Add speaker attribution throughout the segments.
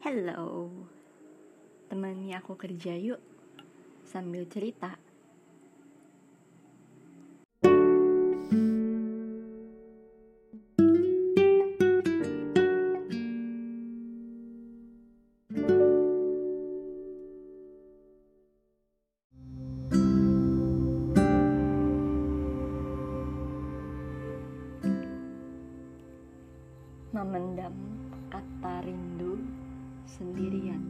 Speaker 1: Hello. Temani aku kerja yuk. Sambil cerita. Memendam kata rindu sendirian.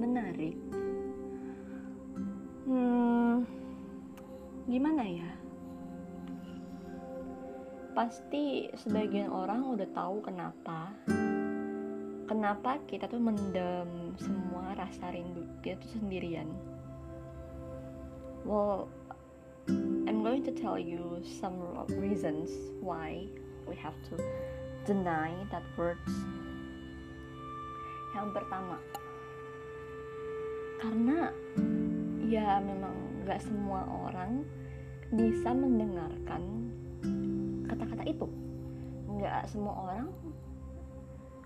Speaker 1: Menarik. Hmm Gimana ya? Pasti sebagian orang udah tahu kenapa. Kenapa kita tuh mendem semua rasa rindu. Kita tuh sendirian. Well, I'm going to tell you some reasons why we have to deny that words. Yang pertama, karena ya memang gak semua orang bisa mendengarkan kata-kata itu. Gak semua orang,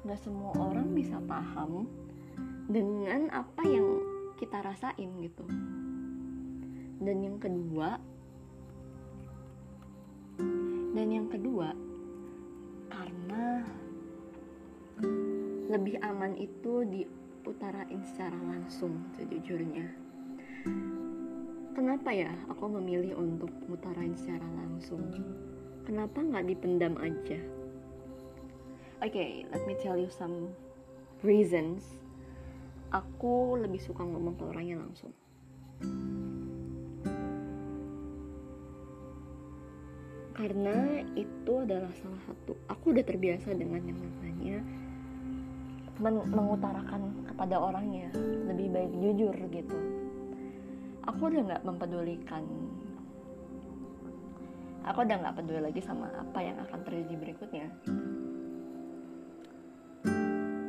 Speaker 1: gak semua orang bisa paham dengan apa yang kita rasain gitu. Dan yang kedua, dan yang kedua, karena lebih aman itu diutarain secara langsung sejujurnya. Kenapa ya aku memilih untuk mutarain secara langsung? Kenapa nggak dipendam aja? Oke, okay, let me tell you some reasons. Aku lebih suka ngomong ke orangnya langsung. karena itu adalah salah satu aku udah terbiasa dengan yang namanya men mengutarakan kepada orangnya lebih baik jujur gitu. Aku udah nggak mempedulikan aku udah nggak peduli lagi sama apa yang akan terjadi berikutnya.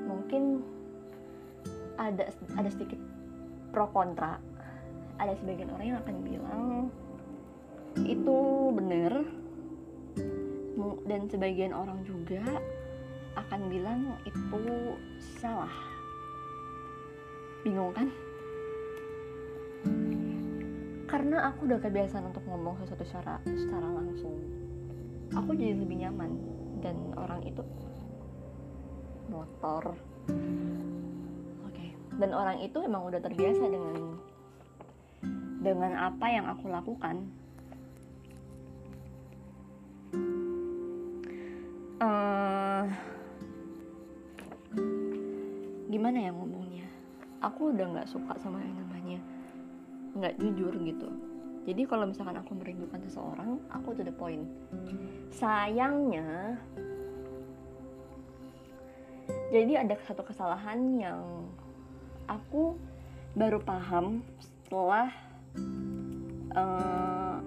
Speaker 1: Mungkin ada ada sedikit pro kontra. Ada sebagian orang yang akan bilang itu bener. Dan sebagian orang juga akan bilang itu salah. Bingung kan? Karena aku udah kebiasaan untuk ngomong sesuatu secara secara langsung. Aku jadi lebih nyaman. Dan orang itu motor. Oke. Okay. dan orang itu emang udah terbiasa dengan dengan apa yang aku lakukan. Uh, gimana ya ngomongnya? Aku udah nggak suka sama yang namanya nggak jujur gitu. Jadi kalau misalkan aku merindukan seseorang aku to the point. Sayangnya jadi ada satu kesalahan yang aku baru paham setelah uh,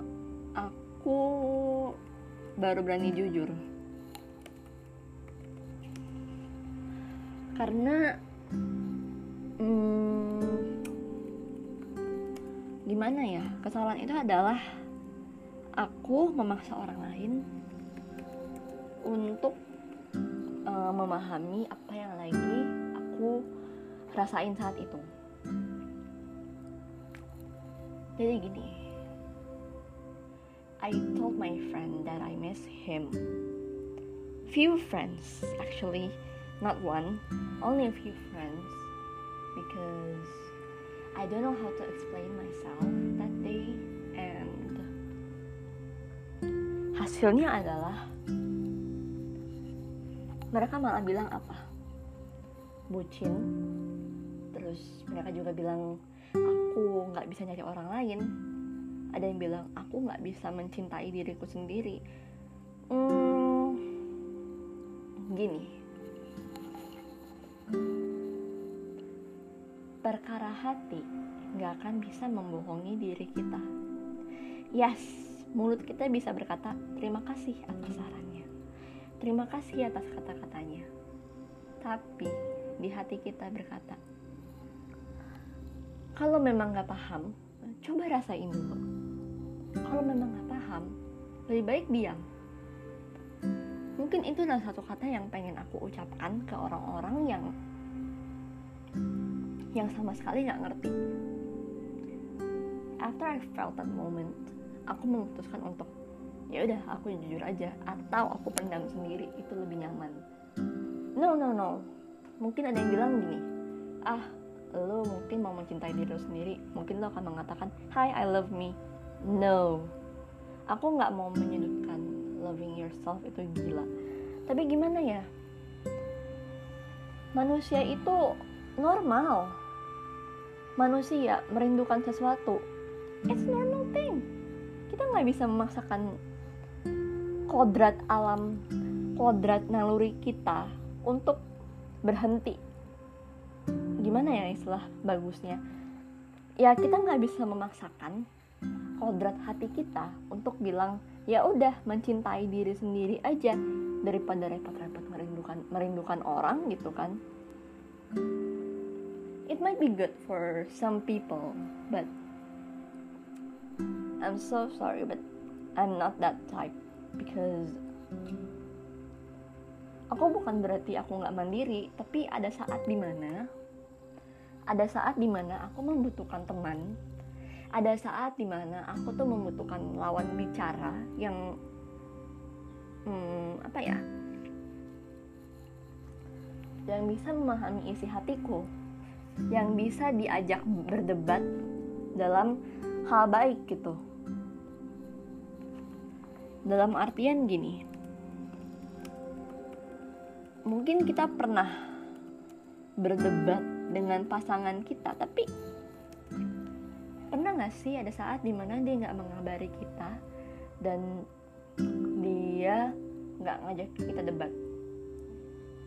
Speaker 1: aku baru berani jujur. Karena hmm, gimana ya? Kesalahan itu adalah aku memaksa orang lain untuk uh, memahami apa yang lagi aku rasain saat itu. Jadi gini I told my friend that I miss him. Few friends actually not one, only a few friends because I don't know how to explain myself that day and hasilnya adalah mereka malah bilang apa? Bucin. Terus mereka juga bilang aku nggak bisa nyari orang lain. Ada yang bilang aku nggak bisa mencintai diriku sendiri. Hmm, gini perkara hati gak akan bisa membohongi diri kita. Yes, mulut kita bisa berkata terima kasih atas sarannya. Terima kasih atas kata-katanya. Tapi di hati kita berkata, kalau memang gak paham, coba rasain dulu. Kalau memang gak paham, lebih baik diam. mungkin itu adalah satu kata yang pengen aku ucapkan ke orang-orang yang yang sama sekali nggak ngerti. After I felt that moment aku memutuskan untuk ya udah aku jujur aja atau aku pendam sendiri itu lebih nyaman. No no no. Mungkin ada yang bilang gini ah lo mungkin mau mencintai diri lo sendiri mungkin lo akan mengatakan hi I love me no. Aku nggak mau menyudutkan loving yourself itu gila. Tapi gimana ya? Manusia itu normal manusia merindukan sesuatu it's normal thing. Kita nggak bisa memaksakan kodrat alam kodrat naluri kita untuk berhenti. Gimana ya istilah bagusnya? Ya kita nggak bisa memaksakan kodrat hati kita untuk bilang ya udah mencintai diri sendiri aja daripada repot-repot merindukan merindukan orang gitu kan it might be good for some people but I'm so sorry but I'm not that type because aku bukan berarti aku nggak mandiri tapi ada saat di mana ada saat di mana aku membutuhkan teman ada saat di mana aku tuh membutuhkan lawan bicara yang hmm, apa ya yang bisa memahami isi hatiku yang bisa diajak berdebat dalam hal baik gitu. Dalam artian gini. Mungkin kita pernah berdebat dengan pasangan kita tapi pernah gak sih ada saat di mana dia nggak mengabari kita dan dia nggak ngajak kita debat?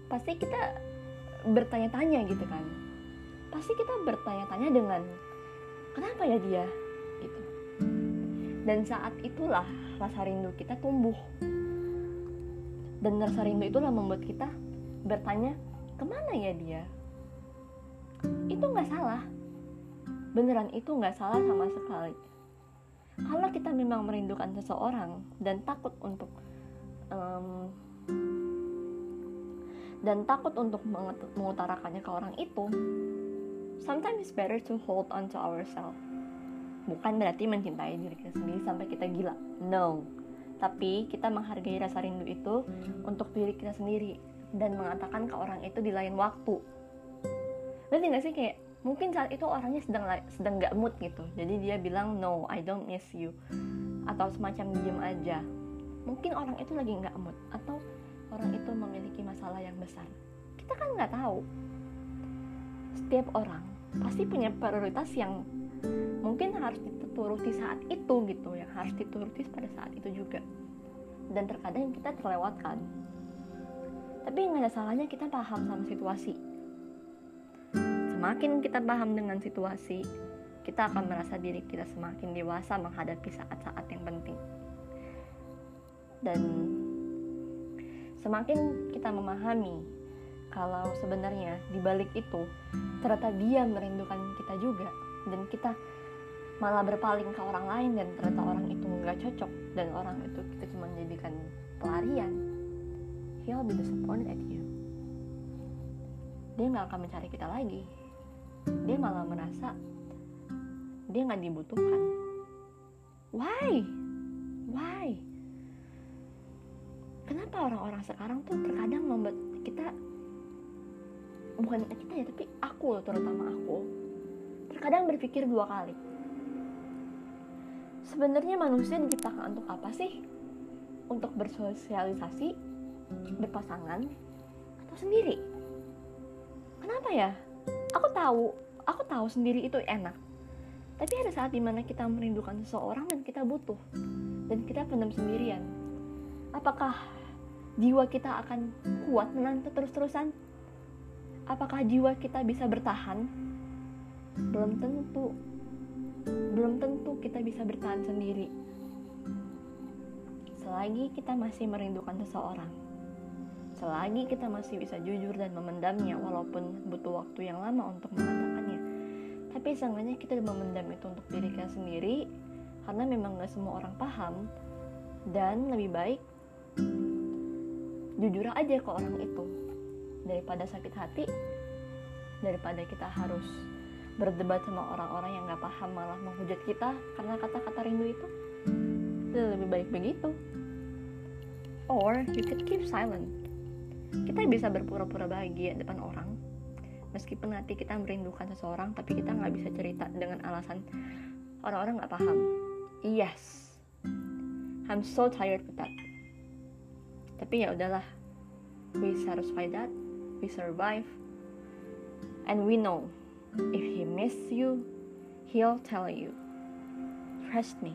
Speaker 1: Pasti kita bertanya-tanya gitu kan pasti kita bertanya-tanya dengan kenapa ya dia? Gitu. Dan saat itulah rasa rindu kita tumbuh. Dan rasa rindu itulah membuat kita bertanya ke mana ya dia? Itu nggak salah. Beneran itu nggak salah sama sekali. Kalau kita memang merindukan seseorang dan takut untuk um, dan takut untuk mengutarakannya ke orang itu sometimes it's better to hold on to ourselves bukan berarti mencintai diri kita sendiri sampai kita gila. No. Tapi kita menghargai rasa rindu itu untuk diri kita sendiri dan mengatakan ke orang itu di lain waktu. Berarti gak sih? Kayak mungkin saat itu orangnya sedang sedang gak mood gitu. Jadi dia bilang no I don't miss you. Atau semacam diem aja. Mungkin orang itu lagi nggak mood atau orang itu memiliki masalah yang besar. Kita kan nggak tahu. Setiap orang pasti punya prioritas yang mungkin harus dituruti saat itu gitu yang harus dituruti pada saat itu juga. Dan terkadang kita terlewatkan. Tapi nggak ada salahnya kita paham sama situasi. Semakin kita paham dengan situasi, kita akan merasa diri kita semakin dewasa menghadapi saat-saat yang penting. Dan semakin kita memahami kalau sebenarnya di balik itu ternyata dia merindukan kita juga. Dan kita malah berpaling ke orang lain dan ternyata orang itu nggak cocok. Dan orang itu kita cuma jadikan pelarian. He'll be disappointed at you. Dia nggak akan mencari kita lagi. Dia malah merasa dia nggak dibutuhkan. Why? Why? Kenapa orang-orang sekarang tuh terkadang membuat kita bukan kita ya tapi aku terutama aku. Terkadang berpikir dua kali. Sebenarnya manusia diciptakan untuk apa sih? Untuk bersosialisasi berpasangan atau sendiri? Kenapa ya? Aku tahu aku tahu sendiri itu enak. Tapi ada saat di mana kita merindukan seseorang dan kita butuh dan kita pendam sendirian. Apakah jiwa kita akan kuat menanti terus-terusan apakah jiwa kita bisa bertahan? Belum tentu. Belum tentu kita bisa bertahan sendiri. Selagi kita masih merindukan seseorang. Selagi kita masih bisa jujur dan memendamnya walaupun butuh waktu yang lama untuk mengatakannya. Tapi seenggaknya kita memendam itu untuk diri kita sendiri karena memang gak semua orang paham. Dan lebih baik jujur aja ke orang itu daripada sakit hati daripada kita harus berdebat sama orang-orang yang gak paham malah menghujat kita karena kata-kata rindu itu lebih baik begitu. Or you could keep silent. Kita bisa berpura-pura bahagia depan orang meskipun nanti kita merindukan seseorang tapi kita nggak bisa cerita dengan alasan orang-orang nggak paham. Yes. I'm so tired with that. Tapi ya udahlah we satisfy that we survive. And we know if he miss you he'll tell you. Trust me